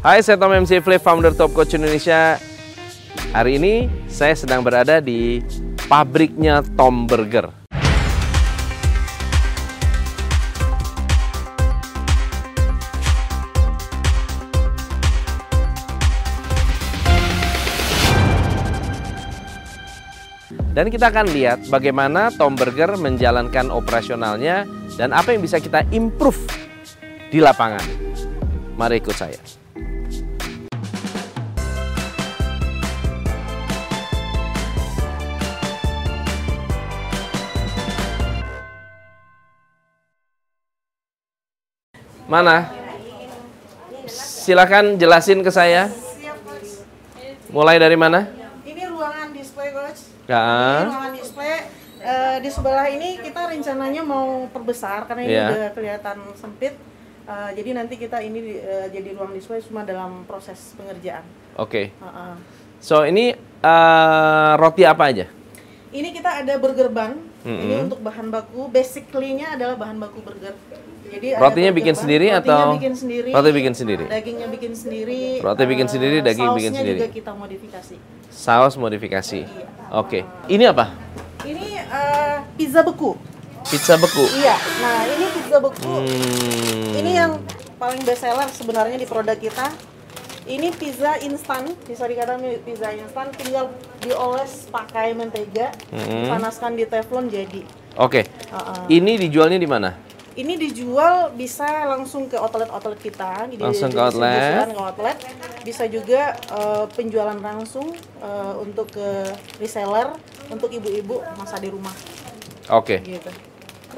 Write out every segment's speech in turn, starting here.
Hai, saya Tom MC Flip, founder Top Coach Indonesia. Hari ini saya sedang berada di pabriknya Tom Burger. Dan kita akan lihat bagaimana Tom Burger menjalankan operasionalnya dan apa yang bisa kita improve di lapangan. Mari ikut saya. Mana? Silakan jelasin ke saya. Mulai dari mana? Ini ruangan display, coach. Ya. Ini ruangan display. Eh, di sebelah ini kita rencananya mau perbesar karena ini Iya. udah kelihatan sempit. Eh, jadi nanti kita ini eh, jadi ruang display cuma dalam proses pengerjaan. Oke. Heeh. So ini eh, roti apa aja? Ini kita ada burger bun. Ini Mm-mm. untuk bahan baku. Basically-nya adalah bahan baku burger. Jadi Rotinya bikin sendiri rotinya atau- bikin sendiri? Roti bikin sendiri. Dagingnya bikin sendiri. Roti bikin eh, sendiri, daging bikin sendiri. juga kita modifikasi. Saus modifikasi. Iya. Oke. Ini apa? Ini eh, pizza beku. Pizza beku. Iya. Nah, ini pizza beku. Hmm. Ini yang paling best seller sebenarnya di produk kita. Ini pizza instan, bisa dikatakan pizza instan, tinggal dioles pakai mentega, Mm-mm. dipanaskan di teflon jadi. Oke. Uh-uh. Ini dijualnya di mana? Ini dijual bisa langsung ke outlet-outlet kita, jadi Langsung ke outlet. ke outlet. Bisa juga eh, penjualan langsung eh, untuk ke reseller, untuk ibu-ibu masa di rumah. Oke. gitu.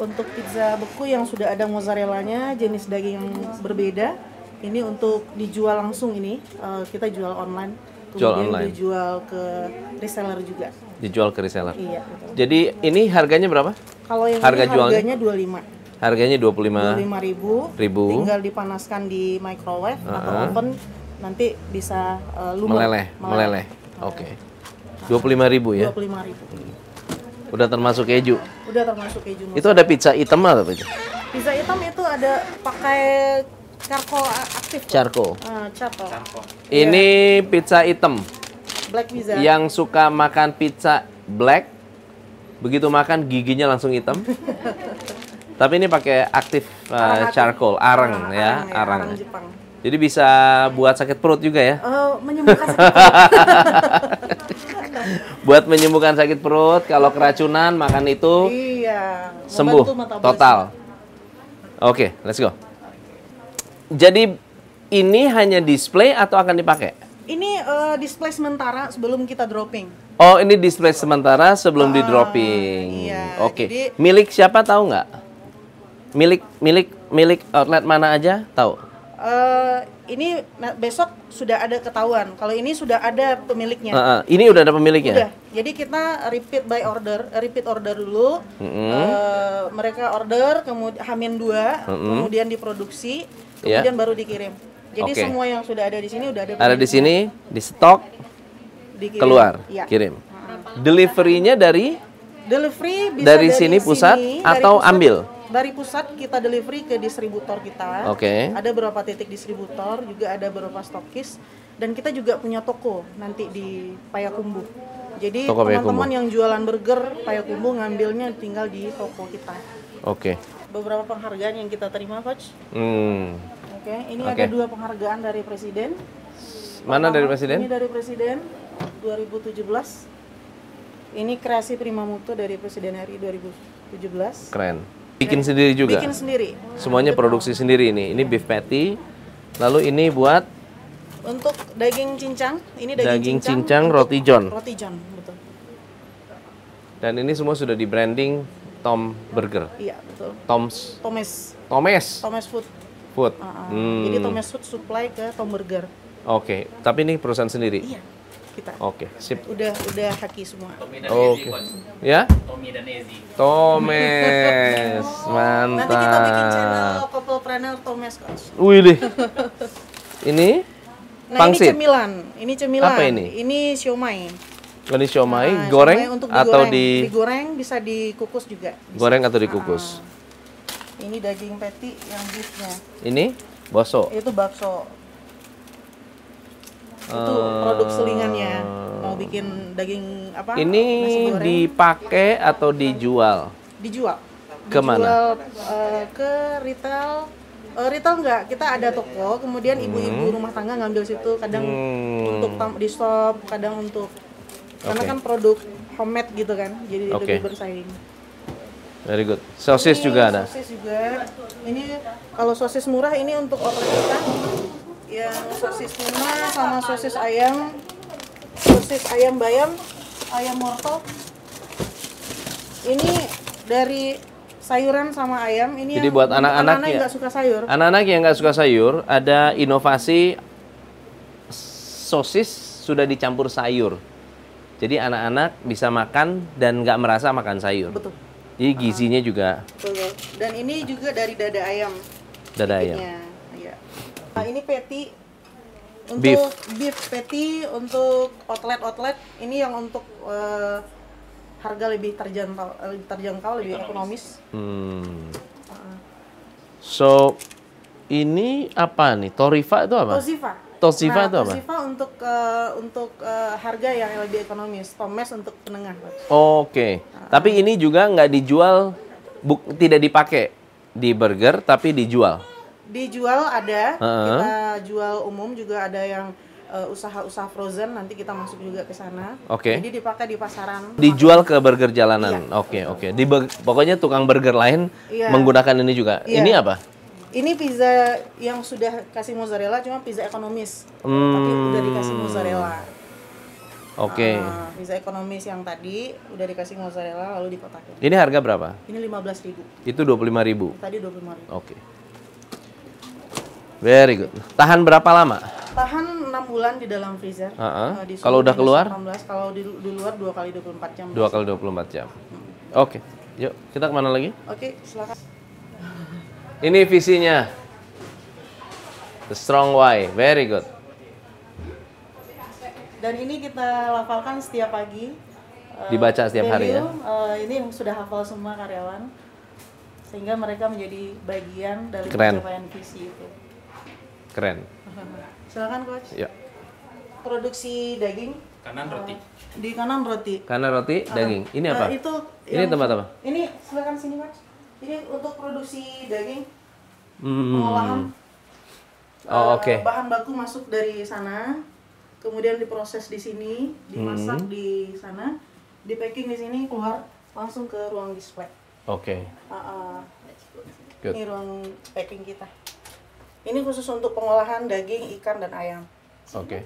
Untuk pizza beku yang sudah ada mozzarellanya, jenis daging yang berbeda, ini untuk dijual langsung ini eh, kita jual online, Jual online. dijual ke reseller juga. Dijual ke reseller. Iya. betul. Jadi ini harganya berapa? Kalau yang Harga ini jualnya? harganya 25 Harganya 25. 25 ribu, Ribu. tinggal dipanaskan di microwave atau Uh-uh. oven, nanti bisa eh, lumer, Meleleh, meleleh. Oke. 25.000 ya. 25 ribu. Udah termasuk keju. Udah termasuk keju Itu ada pizza hitam atau apa itu? Pizza hitam itu ada pakai charcoal aktif. Charcoal. Ah, charcoal. Ini pizza hitam. Black pizza. Yang suka makan pizza black, begitu makan giginya langsung hitam. Tapi ini pakai aktif uh, Arang charcoal, arang Ah, ya, ya, arang. arang Jepang. Jadi bisa buat sakit perut juga ya. Eh, menyembuhkan sakit Buat menyembuhkan sakit perut, kalau keracunan makan itu Iya. sembuh total. Oke, let's go. Jadi ini hanya display atau akan dipakai? Ini eh, display sementara sebelum kita dropping. Oh, ini display sementara sebelum di dropping. iya, Oke. jadi- Milik siapa tahu nggak? Milik milik milik outlet mana aja? Tahu? Eh, ini besok sudah ada ketahuan. Kalau ini sudah ada pemiliknya. Heeh, ini udah ada pemiliknya. Udah. Jadi kita repeat by order, repeat order dulu. Mm-mm. Eh, mereka order, kemudian hamin dua, Mm-mm. kemudian diproduksi, Iya. kemudian baru dikirim. Jadi Oke. semua yang sudah ada di sini udah ada. Ada di sini, di stok, Dikirim. keluar, Iya. kirim. Deliverynya dari Delivery bisa Dari sini pusat sini, atau dari pusat- ambil? Dari pusat kita delivery ke distributor kita. Oke. Ada beberapa titik distributor, juga ada beberapa stokis dan kita juga punya toko nanti di Payakumbuh. Jadi teman-teman yang jualan burger Payakumbuh ngambilnya tinggal di toko kita. Oke. Beberapa penghargaan yang kita terima, coach. Hmm. Oke, ini Oke. ada dua penghargaan dari presiden. Mana dari presiden? Ini dari presiden 2017. Ini kreasi Prima Mutu dari Presiden RI 2017. Keren. Bikin sendiri juga. Bikin sendiri. Semuanya produksi sendiri ini. Ini beef patty. Lalu ini buat Untuk daging cincang, ini Daging daging, cincang untuk roti john. Roti john, betul. dan ini semua sudah di branding Tom Burger. Iya, betul. Tom's Tomes, Tomes Tomes Food. Food. Ah, ah. Hmm. Jadi Tomes Food supply ke Tom Burger. Oke, tapi ini perusahaan sendiri. Iya, kita. Oke, sip. Udah udah haki semua. Oke. Ya? Tommy dan Ezi. Tomes. Nanti kita bikin channel Mantap. Couple Tomes Coach. Wih deh. Ini Nah, Pangsit. ini cemilan. Ini cemilan. Apa ini? Ini siomay. ini siomay Nah, goreng siomay untuk atau digoreng. di digoreng bisa dikukus juga. Bisa. goreng atau dikukus? Ini daging patty yang beefnya. Ini boso. Itu bakso. Itu produk selingannya. Mau bikin daging apa? Ini dipakai atau dijual? dijual. Ke mana? Dijual eh, ke retail. Eh, retail enggak, kita ada toko, kemudian ibu-ibu rumah tangga ngambil situ, kadang Hmm. untuk di shop, kadang untuk karena Oke. kan produk homemade gitu kan, jadi lebih bersaing. Very good. Sosis Ini juga ada. Sosis juga. Ini kalau sosis murah ini untuk outlet kita. Yang sosis tuna sama sosis ayam, sosis ayam bayam, ayam wortel. Ini dari sayuran sama ayam. Ini Jadi yang buat anak-anak anak-anak ya. yang nggak suka sayur. Anak-anak yang nggak suka sayur, ada inovasi sosis sudah dicampur sayur. Jadi anak-anak bisa makan dan nggak merasa makan sayur. Betul. Jadi gizinya juga Betul. Dan ini juga dari dada ayam. dada ayam. Nah, ini patty untuk Beef. beef, patty untuk outlet-outlet ini yang untuk eh, harga lebih terjangkau, lebih terjangkau, lebih ekonomis. Hmm. So ini apa nih? Torifa itu apa? Tosiva. Tosiva nah, itu apa? Tosiva untuk eh, untuk eh, harga yang lebih ekonomis. Tomes untuk penengah. Oke. Tapi ini juga nggak dijual, buk, tidak dipakai di burger, tapi dijual. Dijual ada, Heeh. kita jual umum juga ada yang eh, usaha-usaha frozen nanti kita masuk juga ke sana. Oke. Jadi dipakai di pasaran. Dijual ke burger jalanan. Oke, oke. Di bur- pokoknya tukang burger lain Iya. menggunakan ini juga. Iya. Ini apa? Ini pizza yang sudah kasih mozzarella cuma pizza ekonomis. Tapi Hmm. udah dikasih mozzarella. Oke. Nah, pizza ekonomis yang tadi udah dikasih mozzarella lalu dikotakin. Ini harga berapa? Ini 15.000. Itu 25.000. Tadi 25.000. Oke. Very good. Tahan berapa lama? Tahan 6 bulan di dalam freezer. Heeh. Eh, di suhu Kalau udah keluar? 18. Kalau di, di luar 2 kali 24 jam. Dua kali 24 jam. Oke. Yuk, kita ke mana lagi? Oke, silakan. Ini visinya. The strong why. Very good. Dan ini kita lafalkan setiap pagi. Eh, Dibaca setiap hari ya? eh, ini yang sudah hafal semua karyawan. Sehingga mereka menjadi bagian dari Keren. pencapaian visi itu. Keren. Silakan coach. Ya. Produksi daging kanan roti di kanan roti. Karena roti, daging. Ini Eh, apa? itu Ini tempat apa? Ini silakan sini coach. Ini untuk produksi daging Hmm. pengolahan. Oh, Eh, oke. Bahan baku masuk dari sana, kemudian diproses di sini, dimasak Hmm. di sana, di packing di sini, keluar langsung ke ruang display. Oke. Ah, ah. Good. Ini ruang packing kita. Ini khusus untuk pengolahan daging, ikan, dan ayam. Oke.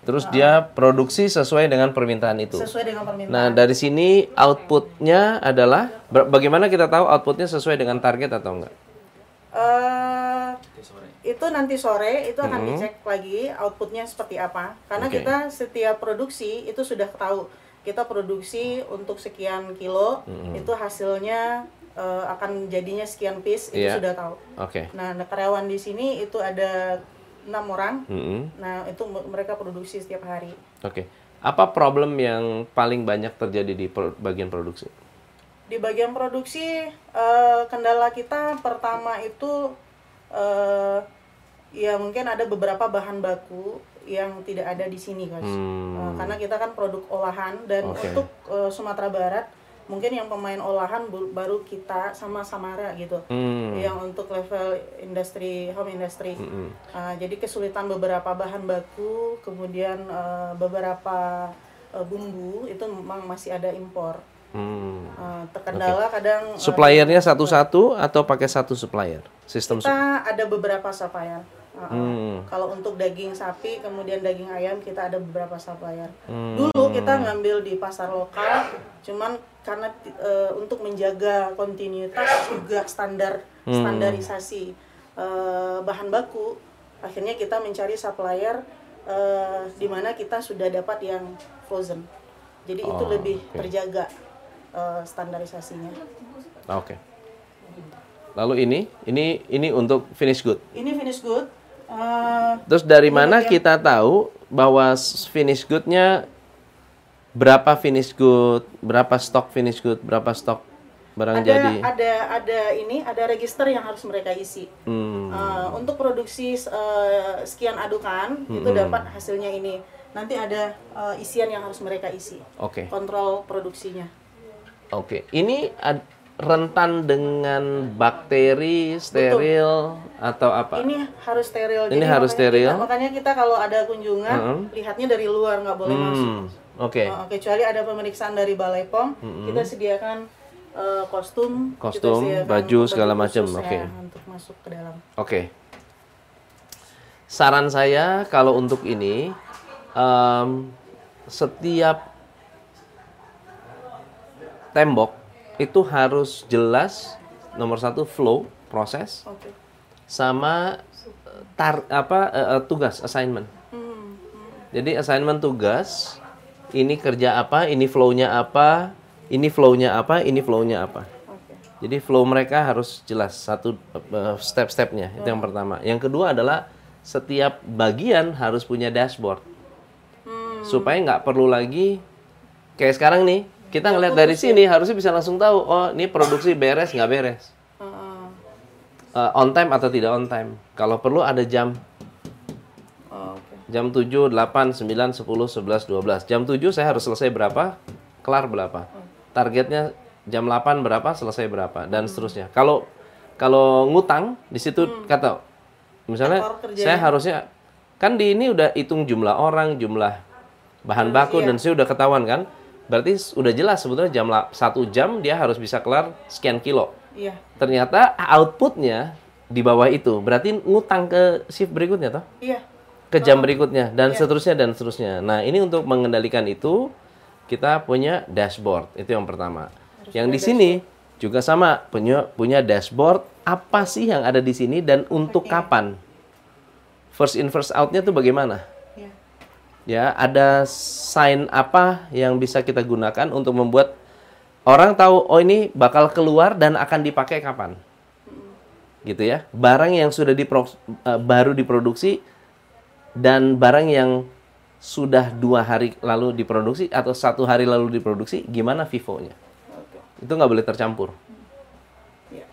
Terus dia produksi sesuai dengan permintaan itu. Sesuai dengan permintaan. Nah, dari sini outputnya adalah bagaimana kita tahu outputnya sesuai dengan target atau enggak? Eh, itu nanti sore itu akan dicek lagi outputnya seperti apa karena Oke. kita setiap produksi itu sudah tahu kita produksi untuk sekian kilo itu hasilnya eh, akan jadinya sekian piece itu Iya. sudah tahu Oke. nah nah, karyawan di sini itu ada enam orang Mm-mm. nah itu mereka produksi setiap hari Oke. Apa problem yang paling banyak terjadi di pro- bagian produksi? di bagian produksi eh, kendala kita pertama itu eh, ya mungkin ada beberapa bahan baku yang tidak ada di sini guys Hmm. Eh, karena kita kan produk olahan dan Oke. untuk eh, Sumatera Barat mungkin yang pemain olahan baru kita sama Samara gitu Hmm. yang untuk level industri home industry Mm-mm. Uh, jadi kesulitan beberapa bahan baku, kemudian uh, beberapa uh, bumbu itu memang masih ada impor. Hmm. Uh, terkendala kadang uh, Suppliernya satu-satu atau pakai satu supplier? Sistem kita ada beberapa supplier. Uh. Hmm. Kalau untuk daging sapi, kemudian daging ayam kita ada beberapa supplier. Hmm. Dulu kita ngambil di pasar lokal, cuman karena uh, untuk menjaga kontinuitas juga standar Hmm. standarisasi uh, bahan baku, akhirnya kita mencari supplier uh, di mana kita sudah dapat yang frozen. Jadi itu Oh, lebih oke. terjaga uh, standarisasinya. Oke. Lalu ini, ini ini untuk finish good. Ini finish good. Uh, Terus dari mana kita tahu bahwa finish goodnya berapa finish good, berapa stok finish good, berapa stok barang ada jadi. ada ada ini ada register yang harus mereka isi. Hmm. Eh, untuk produksi eh, sekian adukan itu dapat hasilnya ini. Nanti ada eh, isian yang harus mereka isi. Oke. Kontrol produksinya. Oke. Ini ad- rentan dengan bakteri, steril atau apa? Ini harus steril. Ini harus makanya steril. Kita, makanya kita kalau ada kunjungan lihatnya dari luar nggak boleh masuk. Hmm. Oke. Eh, kecuali ada pemeriksaan dari Balai POM, kita sediakan eh, kostum, Kostum, sediakan baju, segala macam, ya, oke. untuk masuk ke dalam. Oke. Saran saya kalau untuk ini em, setiap tembok itu harus jelas nomor satu flow proses Oke. sama eh, tar apa eh, tugas assignment. Hmm, Jadi assignment tugas ini kerja apa, ini flow-nya apa, ini flow-nya apa, ini flow-nya apa. Jadi flow mereka harus jelas satu uh, step-stepnya itu yang pertama. Yang kedua adalah setiap bagian harus punya dashboard supaya nggak perlu lagi kayak sekarang nih kita ngeliat dari sini harusnya bisa langsung tahu oh ini produksi beres nggak beres. Uh, on time atau tidak on time. Kalau perlu ada jam. Jam 7, 8, 9, 10, 11, 12. Jam 7 saya harus selesai berapa? Kelar berapa? Targetnya jam 8 berapa? Selesai berapa? Dan seterusnya. Kalau kalau ngutang di situ kata misalnya saya harusnya kan di ini udah hitung jumlah orang, jumlah bahan baku dan saya udah ketahuan kan. Berarti udah jelas sebetulnya jam satu jam dia harus bisa kelar sekian kilo. Iya. Ternyata outputnya di bawah itu. Berarti ngutang ke shift berikutnya toh? Iya. Ke jam berikutnya dan seterusnya dan seterusnya. Nah, ini untuk mengendalikan itu kita punya dashboard. Itu yang pertama. yang di sini juga sama punya punya dashboard apa sih yang ada di sini dan untuk kapan. First in first out-nya tuh bagaimana? Iya. Ya, ada sign apa yang bisa kita gunakan untuk membuat orang tahu oh ini bakal keluar dan akan dipakai kapan. Gitu ya. Barang yang sudah dipro- eh, baru diproduksi dan barang yang sudah dua hari lalu diproduksi atau satu hari lalu diproduksi, gimana vivonya? Oke. Itu nggak boleh tercampur. Iya.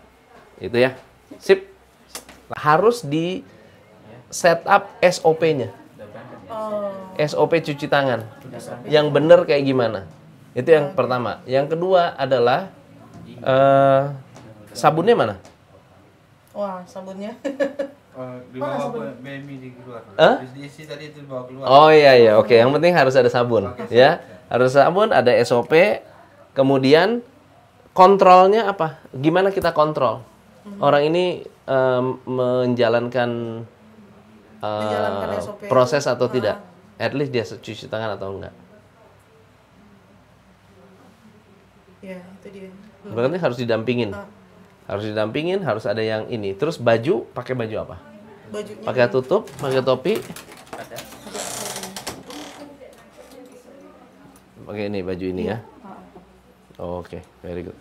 Itu ya. Sip. Harus di setup SOP-nya. Oh. SOP cuci tangan. Yang benar kayak gimana? Itu yang pertama. Yang kedua adalah eh sabunnya mana? Wah, sabunnya. Oh, di bawah BMI di keluar. Di isi tadi itu dibawa keluar. Oh iya iya, oke. Yang penting harus ada sabun, ya. Harus sabun, ada SOP. Kemudian kontrolnya apa? Gimana kita kontrol? Orang ini em, menjalankan, eh, Menjalankan SOP. proses atau tidak? At least dia cuci tangan atau enggak? ya, itu dia. Berarti harus didampingin. Harus didampingin, harus ada yang ini. Terus baju, pakai baju apa? Bajunya Pakai tutup, pakai topi. Pakai ini baju ini ya. Oke, very good.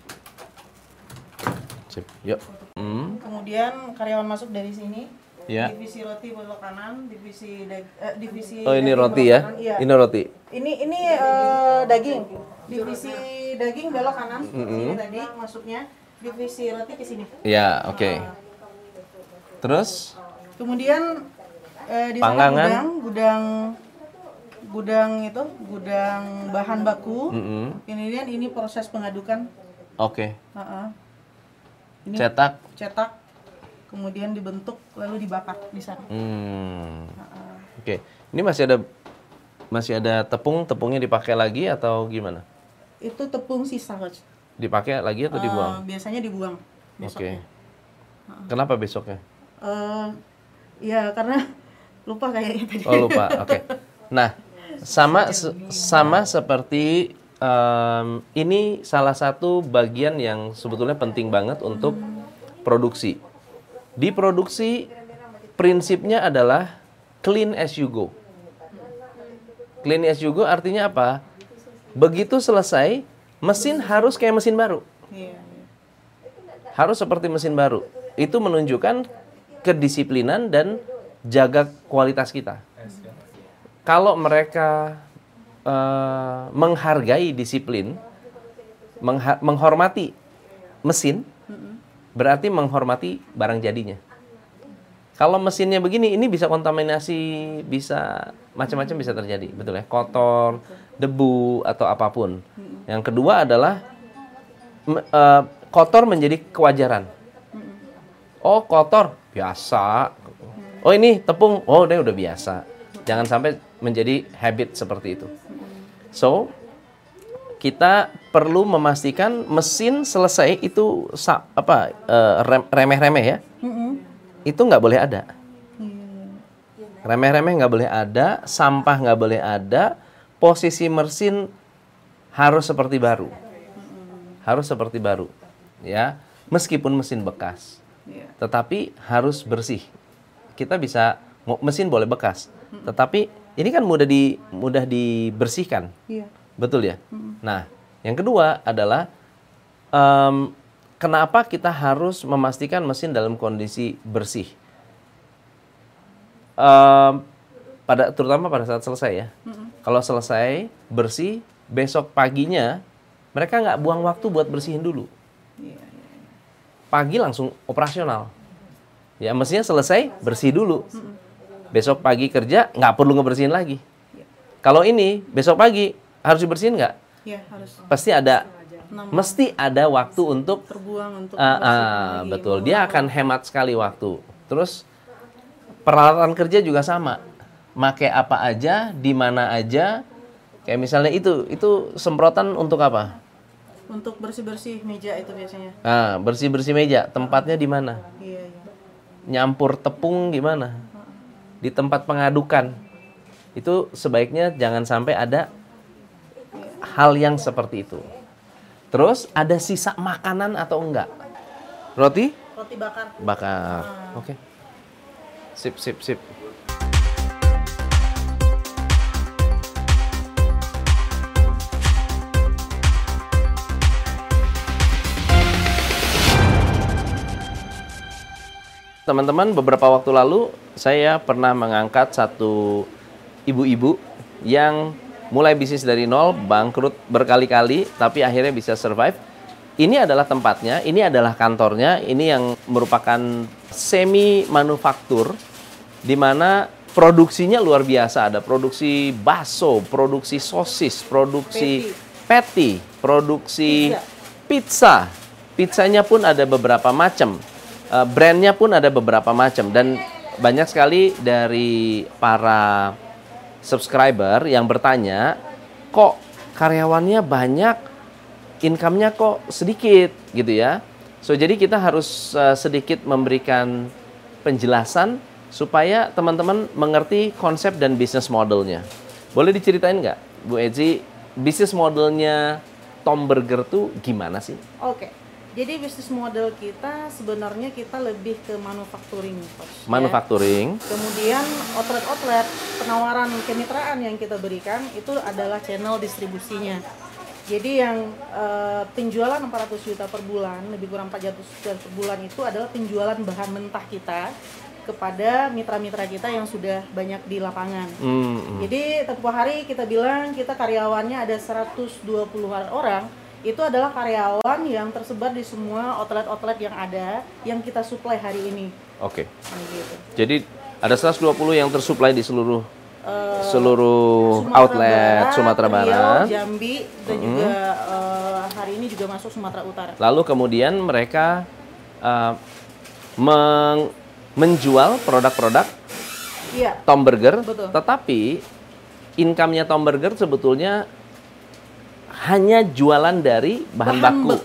Sip, yuk. Hmm, Kemudian karyawan masuk dari sini. Ya. Divisi roti belok kanan, divisi dag- eh, divisi Oh ini daging roti belok ya? kanan. Iya. Ini roti. Ini ini eh, daging. Divisi daging belok kanan. Sini tadi masuknya. Divisi roti ke sini. Ya, oke. Terus? Kemudian eh, di Panggangan. sana gudang, gudang gudang itu, gudang bahan baku. Mm-mm. Kemudian ini proses pengadukan. Oke. Heeh. Ini Cetak. cetak, kemudian dibentuk lalu dibakar di sana. Hmm. Oke. Ini masih ada masih ada tepung, tepungnya dipakai lagi atau gimana? Itu tepung sisa, Coach. Dipakai lagi atau dibuang? Eh, biasanya dibuang. Oke. Kenapa besoknya? Eh, ya karena lupa kayaknya tadi. Oh lupa. Oke. Nah, sama se- sama seperti em, ini salah satu bagian yang sebetulnya penting banget untuk produksi. Di produksi prinsipnya adalah clean as you go. Clean as you go artinya apa? Begitu selesai, mesin harus kayak mesin baru. Iya. Harus seperti mesin baru. Itu menunjukkan kedisiplinan dan jaga kualitas kita. Kalau mereka eh, menghargai disiplin, mengha- menghormati mesin, berarti menghormati barang jadinya. Kalau mesinnya begini, ini bisa kontaminasi, bisa macam-macam bisa terjadi, betul ya? Kotor, debu atau apa pun. Yang kedua adalah eh, kotor menjadi kewajaran. Oh kotor, biasa. Oh ini tepung, oh dia udah biasa. Jangan sampai menjadi habit seperti itu. So kita perlu memastikan mesin selesai itu apa eh, rem- remeh-remeh ya. Itu nggak boleh ada. Remeh-remeh nggak boleh ada, sampah nggak boleh ada, posisi mesin harus seperti baru. Harus seperti baru, ya. Meskipun mesin bekas, Iya. tetapi harus bersih. Kita bisa mesin boleh bekas, tetapi ini kan mudah di mudah dibersihkan. Iya. Betul ya? Nah, yang kedua adalah em, kenapa kita harus memastikan mesin dalam kondisi bersih? Em, pada terutama pada saat selesai ya. Kalau selesai bersih, besok paginya mereka nggak buang waktu buat bersihin dulu. Pagi langsung operasional. Ya mestinya selesai bersih dulu. Besok pagi kerja nggak perlu ngebersihin lagi. Kalau ini besok pagi harus dibersihin nggak? Iya, harus Pasti ada, mesti ada waktu untuk terbuang untuk membersihkan lagi. betul. Dia akan hemat sekali waktu. Terus peralatan kerja juga sama. Make apa aja, di mana aja. Kayak misalnya itu, itu semprotan untuk apa? Untuk bersih-bersih meja itu biasanya. Nah, bersih-bersih meja. Tempatnya di mana? Iya, iya. Nyampur tepung gimana? Di tempat pengadukan. Itu sebaiknya jangan sampai ada hal yang seperti itu. Terus ada sisa makanan atau enggak? Roti? Roti bakar. bakar. Oke. Sip, sip, sip. Teman-teman, beberapa waktu lalu saya pernah mengangkat satu ibu-ibu yang mulai bisnis dari nol, bangkrut berkali-kali, tapi akhirnya bisa survive. Ini adalah tempatnya, ini adalah kantornya, ini yang merupakan semi manufaktur di mana produksinya luar biasa. Ada produksi bakso, produksi sosis, produksi patty, produksi pizza. Pizzanya pun ada beberapa macam. Eh, brandnya pun ada beberapa macam dan banyak sekali dari para subscriber yang bertanya, kok karyawannya banyak, income-nya kok sedikit gitu ya. So jadi kita harus uh, sedikit memberikan penjelasan supaya teman-teman mengerti konsep dan bisnis modelnya. Boleh diceritain nggak, Bu Ezi, bisnis modelnya Tom Burger tuh gimana sih? Oke. Jadi bisnis model kita sebenarnya kita lebih ke manufacturing, Coach, ya. Manufacturing, Kemudian outlet-outlet penawaran kemitraan yang kita berikan itu adalah channel distribusinya. Jadi yang eh, penjualan 400 juta per bulan, lebih kurang 400 juta per bulan itu adalah penjualan bahan mentah kita kepada mitra-mitra kita yang sudah banyak di lapangan. hmm, Jadi tempoh hari kita bilang kita karyawannya ada 120-an orang, itu adalah karyawan yang tersebar di semua outlet-outlet yang ada yang kita supply hari ini. oke. Nah, gitu. Jadi ada 120 yang tersuplai di seluruh Eh, seluruh Sumatera outlet Barat, Sumatera Riau, Barat. Jambi dan juga eh, hari ini juga masuk Sumatera Utara. Lalu kemudian mereka uh, meng- menjual produk-produk Iya, Tom Burger, Betul. tetapi income-nya Tom Burger sebetulnya hanya jualan dari bahan, baku.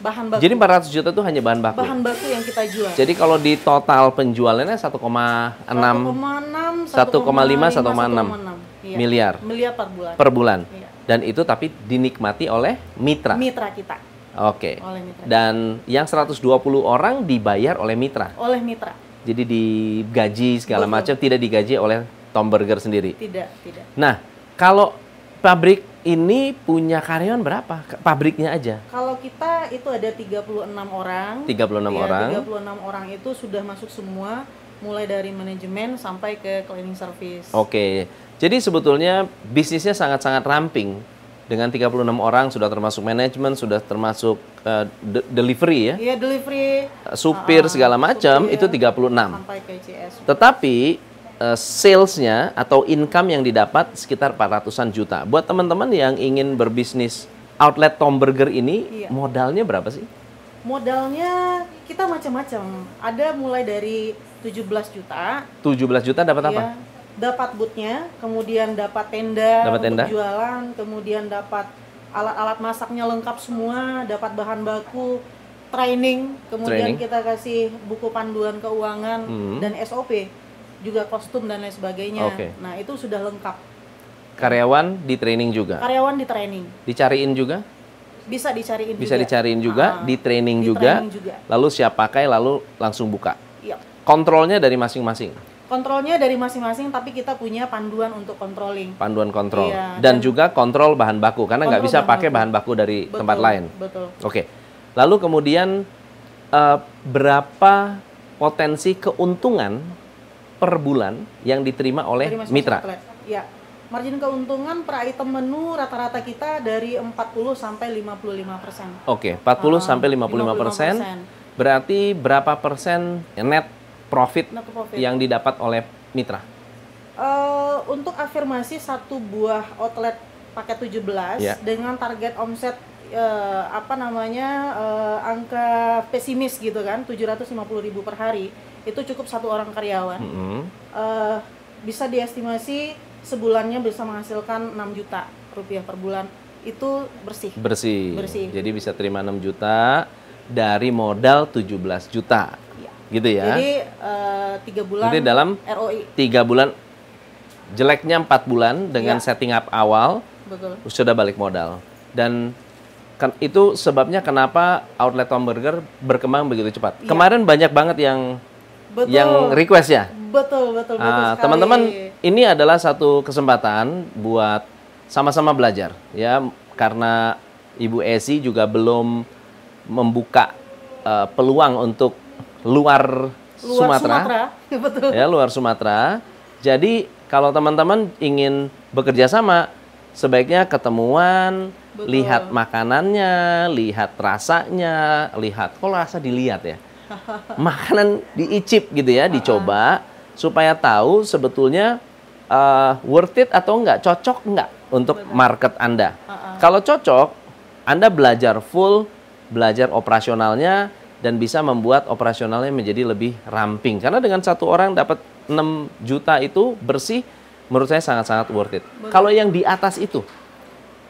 Bahan baku. Jadi 400 juta itu hanya bahan baku. bahan baku yang kita jual. Jadi kalau di total penjualannya 1,6 1,6, 1,5, 1,6 Iya. miliar Miliar per bulan. per bulan. Iya. Dan itu tapi dinikmati oleh mitra. Mitra kita. Oke. Oleh mitra. Dan yang 120 orang dibayar oleh mitra. Oleh mitra. Jadi digaji segala macam tidak digaji oleh Tom Burger sendiri. Tidak, tidak. Nah, kalau pabrik ini punya karyawan berapa? Pabriknya aja. Kalau kita itu ada 36 orang. 36 Iya, orang. 36 orang itu sudah masuk semua mulai dari manajemen sampai ke cleaning service. Oke. Jadi sebetulnya bisnisnya sangat-sangat ramping dengan 36 orang sudah termasuk manajemen, sudah termasuk eh, de- delivery ya, Iya delivery supir segala macam itu 36. sampai ke ICS. Tetapi eh, salesnya atau income yang didapat sekitar 400-an juta. Buat teman-teman yang ingin berbisnis outlet Tom Burger ini, Iya. modalnya berapa sih? Modalnya kita macam-macam. Ada mulai dari 17 juta, 17 juta dapat apa? ya, dapat bootnya, kemudian dapat tenda, Dapat tenda. jualan, kemudian dapat alat-alat masaknya lengkap semua, dapat bahan baku, training, kemudian Training. kita kasih buku panduan keuangan Hmm. dan SOP, juga kostum dan lain sebagainya. Oke. Nah itu sudah lengkap. Karyawan di training juga. Karyawan di training, Dicariin juga? bisa dicariin Bisa juga. dicariin juga, Ah, di training di juga. training juga. Lalu siap pakai lalu langsung buka. Iya. Kontrolnya dari masing-masing. Kontrolnya dari masing-masing, tapi kita punya panduan untuk controlling. Panduan kontrol. Iya, dan, dan- juga kontrol bahan baku karena nggak bisa bahan pakai baku. bahan baku dari Betul, tempat lain. Betul. Oke. Lalu kemudian eh, berapa potensi keuntungan per bulan yang diterima oleh Dari mitra? outlet. Ya. Margin keuntungan per item menu rata-rata kita dari 40 sampai 55 persen. Oke, 40 Ah, sampai 55 persen. 55%. Berarti berapa persen net profit Net profit. yang didapat oleh mitra? Eh, untuk afirmasi satu buah outlet paket 17 Ya. dengan target omset eh, apa namanya eh, angka pesimis gitu kan 750.000 ribu per hari itu cukup satu orang karyawan Mm-mm. Eh, bisa diestimasi sebulannya bisa menghasilkan 6 juta rupiah per bulan itu bersih Bersih. Bersih. Jadi bisa terima 6 juta dari modal 17 juta. Iya. Gitu ya. jadi eh, tiga bulan Berarti dalam ROI tiga bulan jeleknya empat bulan dengan Iya. setting up awal betul sudah balik modal dan kan itu sebabnya kenapa outlet Tom Burger berkembang begitu cepat. Iya. Kemarin banyak banget yang betul yang request ya. betul betul betul sekali. teman-teman, ini adalah satu kesempatan buat sama-sama belajar ya karena Ibu Esi juga belum membuka eh, peluang untuk luar, luar Sumatera, Sumatera, betul ya luar Sumatera. Jadi kalau teman-teman ingin bekerja sama, sebaiknya ketemuan, Betul. lihat makanannya, lihat rasanya, lihat. Kok rasa dilihat ya? Makanan diicip gitu ya, dicoba supaya tahu sebetulnya eh, worth it atau enggak, cocok enggak untuk market Anda. Kalau cocok, Anda belajar full, belajar operasionalnya dan bisa membuat operasionalnya menjadi lebih ramping. Karena dengan satu orang dapat 6 juta itu bersih, menurut saya sangat-sangat worth it. Kalau yang di atas itu,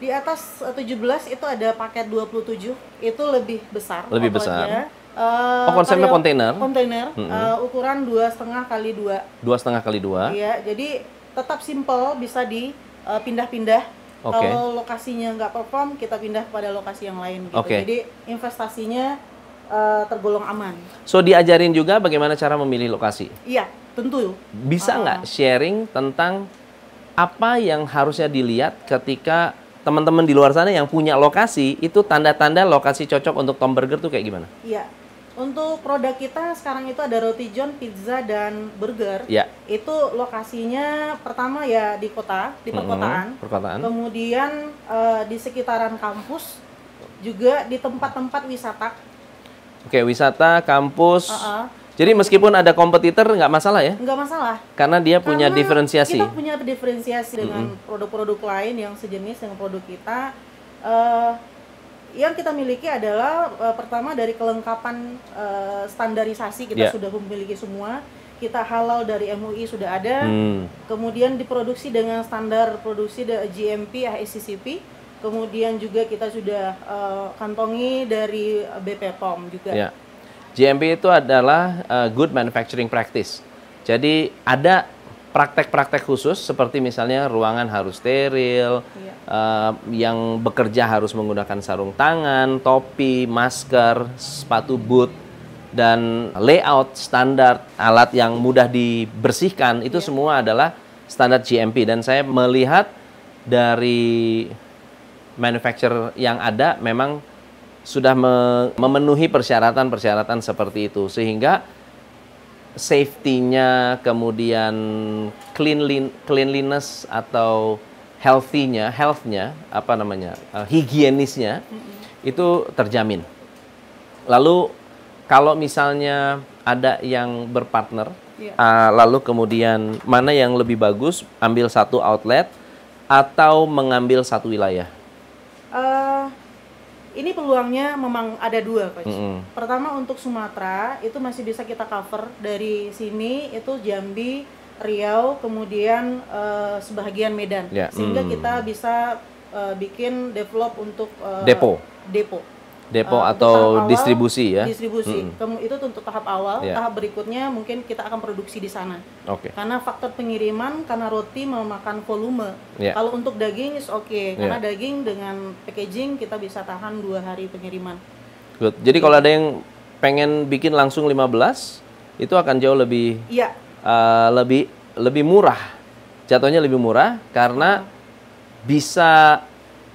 Di atas eh, 17 itu ada paket 27, itu lebih besar. Lebih besar. Eh, Oh, konsepnya kontainer? Kontainer, eh, ukuran dua setengah kali dua. dua setengah kali dua, Iya, jadi tetap simple, bisa dipindah-pindah. Oke. Kalau lokasinya nggak perform, kita pindah kepada lokasi yang lain. Gitu. Oke. Jadi investasinya eh, tergolong aman. So diajarin juga bagaimana cara memilih lokasi. Iya, tentu. Bisa nggak sharing tentang apa yang harusnya dilihat ketika teman-teman di luar sana yang punya lokasi itu tanda-tanda lokasi cocok untuk Tom Burger tuh kayak gimana? Iya. Untuk produk kita sekarang itu ada roti john, pizza dan burger. Ya, Itu lokasinya pertama ya di kota, di perkotaan. Mhm, perkotaan. Kemudian eh, di sekitaran kampus, juga di tempat-tempat wisata. Oke, wisata, kampus. Uh-uh. Jadi meskipun ada kompetitor nggak masalah ya, Nggak masalah. karena dia punya Karena diferensiasi. Kita punya diferensiasi dengan produk-produk lain yang sejenis dengan produk kita. Eh, yang kita miliki adalah eh, pertama dari kelengkapan eh, standarisasi kita Ya. sudah memiliki semua. Kita halal dari MUI sudah ada. Hmm. Kemudian diproduksi dengan standar produksi GMP ASCCP. Kemudian juga kita sudah eh, kantongi dari BP POM juga. Ya. GMP itu adalah uh, good manufacturing practice. Jadi ada praktek-praktek khusus seperti misalnya ruangan harus steril, Iya. uh, yang bekerja harus menggunakan sarung tangan, topi, masker, sepatu boot dan layout standar alat yang mudah dibersihkan itu semua adalah standar GMP dan saya melihat dari manufacturer yang ada memang sudah me- memenuhi persyaratan-persyaratan seperti itu. Sehingga safety-nya kemudian cleanlin- cleanliness atau healthy-nya, health-nya, apa namanya, uh, higienisnya itu terjamin. Lalu kalau misalnya ada yang berpartner, Iya. uh, lalu kemudian mana yang lebih bagus, ambil satu outlet atau mengambil satu wilayah? Eh, ini peluangnya memang ada dua, coach. Mm-mm. Pertama untuk Sumatera itu masih bisa kita cover dari sini itu Jambi, Riau, kemudian eh, sebahagian Medan, Ya, sehingga mm. kita bisa eh, bikin develop untuk eh, Depo. depo. Depo untuk atau awal, distribusi ya? Distribusi. Kemu- itu untuk tahap awal. Ya. Tahap berikutnya mungkin kita akan produksi di sana. Oke. Karena faktor pengiriman, karena roti memakan volume. Ya. Kalau untuk daging is oke, karena Ya. daging dengan packaging kita bisa tahan dua hari pengiriman. Good. Jadi kalau ada yang pengen bikin langsung 15, itu akan jauh lebih Iya, uh, lebih lebih murah. Jatuhnya lebih murah karena bisa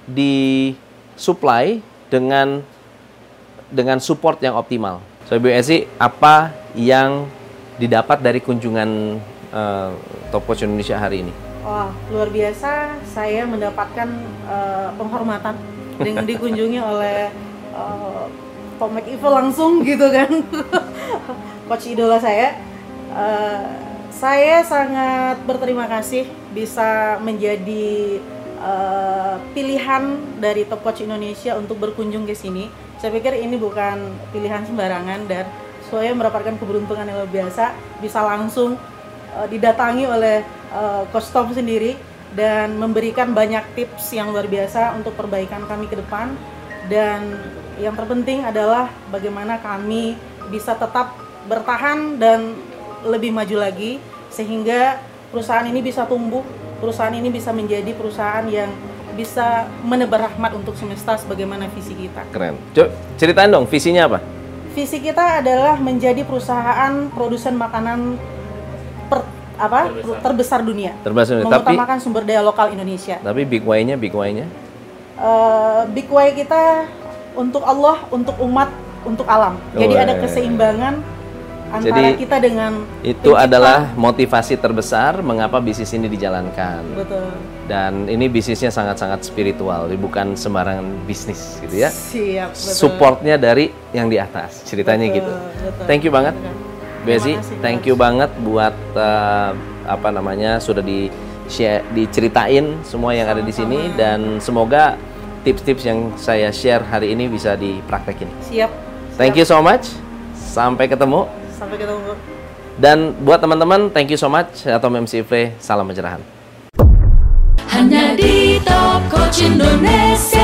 disuplai dengan dengan support yang optimal. So Ibu Esi, apa yang didapat dari kunjungan uh, Top Watch Indonesia hari ini? wah luar biasa. Saya mendapatkan eh, penghormatan dengan dikunjungi oleh eh, Tom McEvil langsung gitu kan, coach idola saya. Eh, saya sangat berterima kasih bisa menjadi eh, pilihan dari Top Coach Indonesia untuk berkunjung ke sini. Saya pikir ini bukan pilihan sembarangan dan saya mendapatkan keberuntungan yang luar biasa bisa langsung eh, didatangi oleh eh, Tom sendiri dan memberikan banyak tips yang luar biasa untuk perbaikan kami ke depan. Dan yang terpenting adalah bagaimana kami bisa tetap bertahan dan lebih maju lagi sehingga perusahaan ini bisa tumbuh, perusahaan ini bisa menjadi perusahaan yang bisa menebar rahmat untuk semesta sebagaimana visi kita. Keren. Coba ceritain dong visinya apa? Visi kita adalah menjadi perusahaan produsen makanan per, apa terbesar, dunia. Terbesar dunia. Tapi- Mengutamakan sumber daya lokal Indonesia. Tapi big why-nya, big why-nya? Eh, big way kita untuk Allah, untuk umat, untuk alam. Jadi Weh. ada keseimbangan antara Jadi, kita dengan Itu pencipta. adalah motivasi terbesar mengapa bisnis ini dijalankan. betul. Dan ini bisnisnya sangat-sangat spiritual, bukan sembarangan bisnis gitu ya. Siap, betul. Supportnya dari yang di atas, ceritanya Betul, gitu. betul. Thank you banget. Bezi. Thank you banget buat eh, apa namanya sudah di share, diceritain semua yang ada di sini dan semoga tips-tips yang saya share hari ini bisa dipraktekin. Siap. Thank you so much. Sampai ketemu. Sampai ketemu. Dan buat teman-teman, thank you so much. Atau MC Ifre, salam pencerahan. Hanya di Top Coach Indonesia